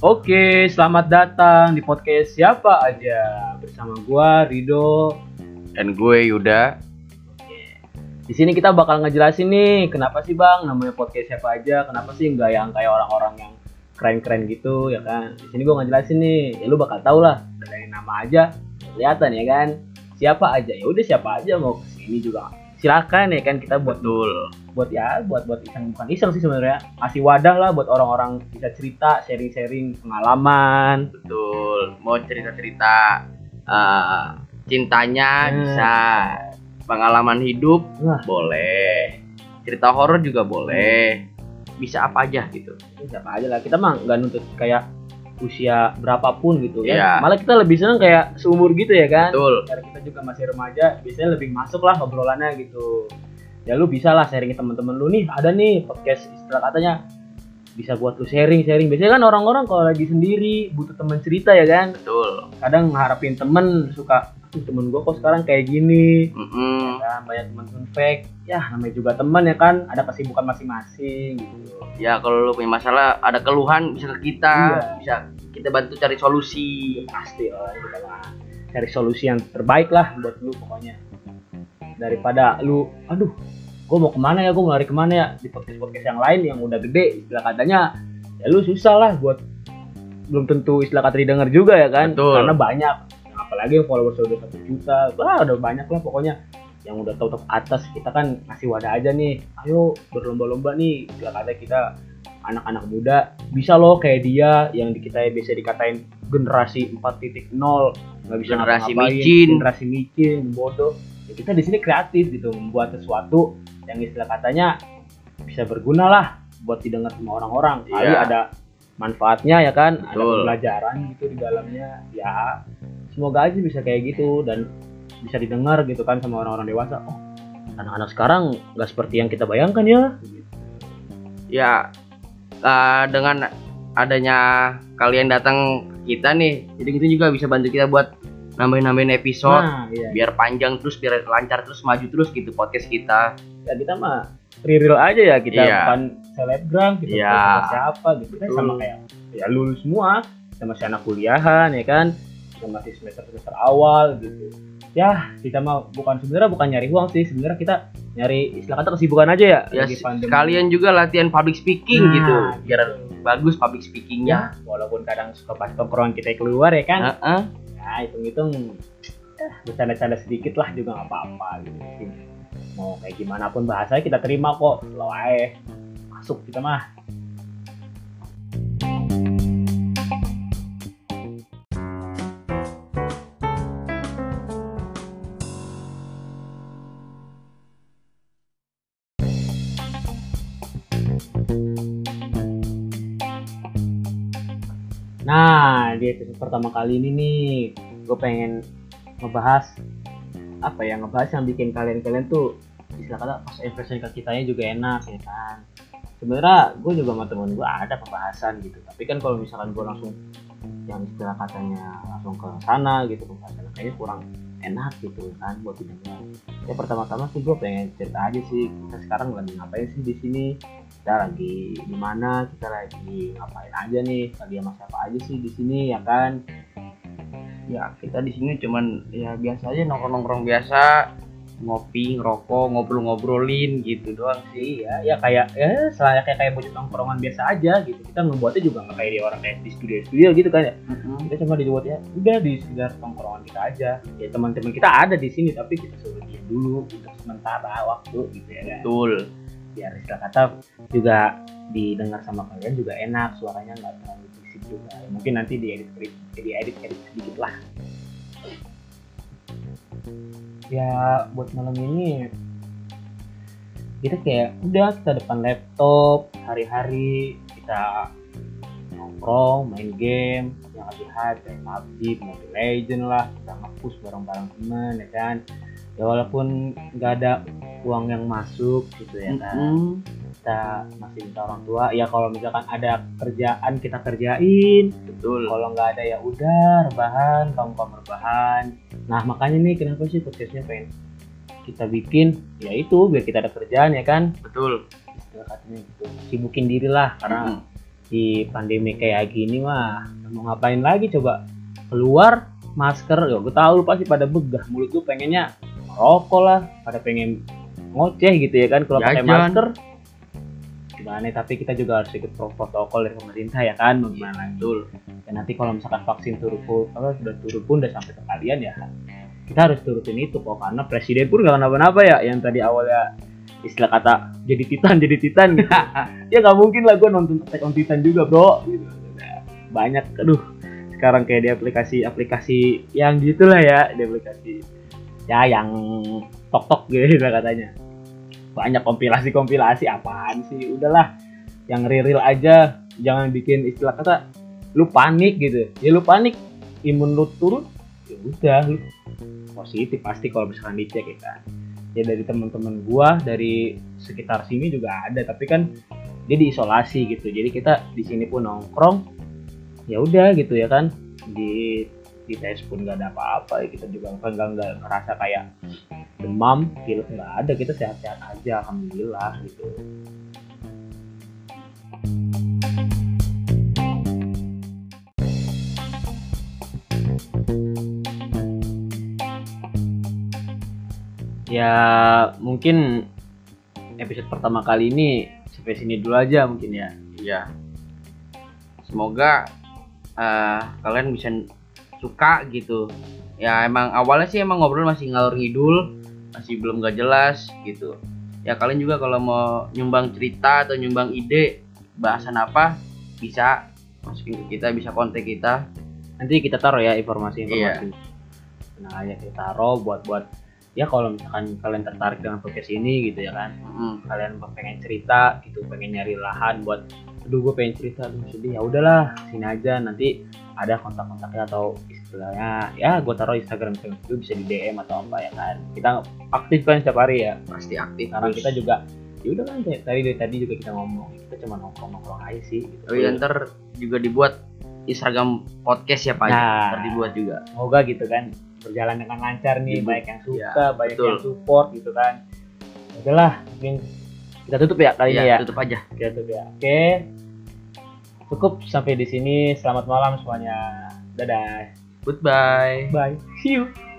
Oke, selamat datang di podcast siapa aja bersama gua Rido. Dan gue Yuda. Di sini kita bakal ngejelasin nih kenapa sih bang namanya podcast siapa aja, kenapa sih nggak yang kayak orang-orang yang keren-keren gitu ya kan? Di sini gua ngejelasin nih, ya lu bakal tau lah dari nama aja kelihatan ya kan. Siapa aja ya udah siapa aja mau ke sini juga silakan ya kan kita buat Betul. buat ya buat buat iseng bukan iseng sih sebenarnya masih wadah lah buat orang-orang bisa cerita sharing-sharing pengalaman Betul. Mau cerita-cerita eh, cintanya Hmm. bisa. Pengalaman hidup boleh. Cerita horor juga boleh. Bisa apa aja gitu. Ya, siapa aja lah kita mah nggak nuntut kayak usia berapapun gitu ya Iya. malah kita lebih seneng kayak seumur gitu ya kan Betul. karena kita juga masih remaja biasanya lebih masuk lah obrolannya gitu ya lu bisa lah sharing temen-temen lu nih ada nih podcast istilah katanya bisa buat lu sharing sharing biasanya kan orang-orang kalau lagi sendiri butuh temen cerita ya kan Betul. kadang ngarepin temen suka "Aduh, temen gua kok sekarang kayak gini Mm-mm. kan banyak teman-teman fake ya namanya juga teman ya kan ada kesibukan masing-masing gitu Ya kalau lu punya masalah, ada keluhan bisa ke kita, Iya. bisa kita bantu cari solusi. pasti lah kita mah cari solusi yang terbaik lah buat lu pokoknya daripada lu aduh gue mau ke mana ya? Gue mau lari ke mana ya? Di podcast podcast yang lain yang udah gede istilah katanya ya lu susah lah buat belum tentu istilah kata didengar juga ya kan? Betul. karena banyak apalagi yang followers udah satu juta wah udah banyak lah pokoknya. Yang udah top top atas kita kan ngasih wadah aja nih. Ayo berlomba-lomba nih istilah kata kita. Anak-anak muda bisa loh kayak dia yang kita bisa dikatain generasi 4.0 nggak bisa Generasi micin. generasi micin bodoh. Ya kita di sini kreatif gitu membuat sesuatu yang istilah katanya bisa berguna lah buat didengar sama orang-orang. Kali Iya. ada manfaatnya ya kan? Ada Betul. pembelajaran gitu di dalamnya. Ya semoga aja bisa kayak gitu dan bisa didengar gitu kan sama orang-orang dewasa. Oh anak-anak sekarang nggak seperti yang kita bayangkan ya. Ya eh, dengan adanya kalian datang ke kita nih, jadi itu juga bisa bantu kita buat nambahin-nambahin episode. nah iya biar panjang terus biar lancar terus maju terus gitu podcast kita ya kita mah real aja ya kita Iya. bukan selebgram kita Iya. bukan sama siapa gitu kan sama kayak ya lulus semua sama si anak kuliahan ya kan sama masih semester semester awal gitu ya kita mah bukan sebenarnya bukan nyari uang sih sebenarnya kita nyari istilah kata kesibukan aja ya ya lagi pandemi. sekalian juga latihan public speaking Nah, gitu biar gitu. bagus public speakingnya ya walaupun kadang suka pas kita keluar ya kan Heeh. Ya hitung-hitung. Eh, bercanda-canda sedikit lah juga nggak apa-apa gitu. Mau kayak gimana pun bahasanya kita terima kok. Lo ae. Masuk kita mah Nah, di episode pertama kali ini nih, gue pengen ngebahas apa ya ngebahas yang bikin kalian-kalian tuh istilah kata pas impression ke kitanya juga enak ya kan. Sebenarnya gue juga sama temen gue ada pembahasan gitu, tapi kan kalau misalkan gue langsung yang istilah katanya langsung ke sana gitu pembahasan kayaknya kurang enak gitu kan buat didengar. Ya pertama-tama sih gue pengen cerita aja sih kita sekarang lagi ngapain sih di sini? Kita lagi di mana? Kita lagi ngapain aja nih? Lagi sama siapa aja sih di sini ya kan? Ya kita di sini cuman ya biasa aja nongkrong nongkrong biasa ngopi ngerokok ngobrol-ngobrolin gitu doang sih. Iya ya kayak ya selayaknya kayak bocah tongkrongan biasa aja gitu. Kita membuatnya juga nggak kayak di orang kayak di studio studio gitu kan ya. Kita cuma dibuat ya udah di sekedar tongkrongan kita aja. Ya teman-teman kita ada di sini tapi kita suruh diam dulu untuk sementara waktu gitu ya kan. Betul. Biar istilah kata juga didengar sama kalian juga enak suaranya nggak terlalu berisik juga. Ya, mungkin nanti diedit di edit edit sedikit lah ya buat malam ini. Kita kayak udah kita depan laptop hari-hari kita nongkrong main game yang lagi hype kayak PUBG, Mobile Legend lah kita nge-push bareng-bareng temen ya kan? Ya walaupun nggak ada uang yang masuk gitu ya kan. Mm-mm. Kita masih minta orang tua. Ya kalau misalkan ada kerjaan kita kerjain. Betul. Kalau nggak ada ya udah rebahan kamu kamu rebahan. Nah makanya nih kenapa sih podcastnya pengen kita bikin? Ya itu biar kita ada kerjaan ya kan? Betul. Istilah katanya gitu. Sibukin diri lah karena Mm-mm. di pandemi kayak gini mah mau ngapain lagi? Coba keluar masker. Ya gue tahu pasti pada begah. Mulut lu pengennya rokok lah pada pengen ngoceh gitu ya kan kalau pakai Jajan. masker gimana tapi kita juga harus ikut pro- protokol dari pemerintah ya kan? Gimana lagi betul? Dan nanti kalau misalkan vaksin turun pun apa sudah turun pun udah sampai ke kalian ya. Kita harus turutin itu kok karena presiden pun gak kenapa-napa ya. Yang tadi awalnya istilah kata jadi titan jadi titan. Gitu. ya nggak mungkin lah gue nonton Attack on Titan juga bro. Gitu. Banyak aduh. Sekarang kayak di aplikasi-aplikasi yang gitulah ya. Di aplikasi ya yang tok tok gitu katanya banyak kompilasi-kompilasi apaan sih? Udahlah yang real aja. Jangan bikin istilah kata lu panik gitu. Ya lu panik. Imun lu turun ya udah lu positif pasti kalau misalkan dicek ya kan. Ya dari teman-teman gua dari sekitar sini juga ada tapi kan dia diisolasi gitu. Jadi kita di sini pun nongkrong ya udah gitu ya kan. Di di tes pun nggak ada apa-apa kita juga kan nggak ngerasa kayak demam pilek nggak ada kita sehat-sehat aja alhamdulillah gitu ya mungkin episode pertama kali ini sampai sini dulu aja mungkin ya Iya. Semoga eh, kalian bisa suka gitu. Ya emang awalnya sih emang ngobrol masih ngalur ngidul, masih belum gak jelas gitu. Ya kalian juga kalau mau nyumbang cerita atau nyumbang ide bahasan apa bisa masukin ke kita, bisa kontak kita. nanti kita taruh ya informasi-informasi. Nah aja kita taruh buat buat ya kalau misalkan kalian tertarik dengan podcast ini gitu ya kan. Mm, kalian pengen cerita gitu pengen nyari lahan buat aduh gue pengen cerita aduh sedih ya udahlah sini aja nanti ada kontak-kontaknya atau istilahnya ya gue taruh Instagram itu bisa di DM atau apa ya kan kita aktif kan setiap hari ya pasti aktif. karena terus. kita juga ya udah kan tadi dari tadi juga kita ngomong kita cuma nongkrong nongkrong aja sih gitu. Oh iya, ntar juga dibuat Instagram podcast ya Pak. ya? Nah. Ntar dibuat juga. semoga gitu kan berjalan dengan lancar nih banyak yang suka Ya, banyak betul. yang support gitu kan udahlah mungkin kita tutup ya kali ini Iya, ya. tutup aja. kita tutup ya. Oke. Cukup sampai di sini. Selamat malam semuanya. Dadah. Goodbye. bye. See you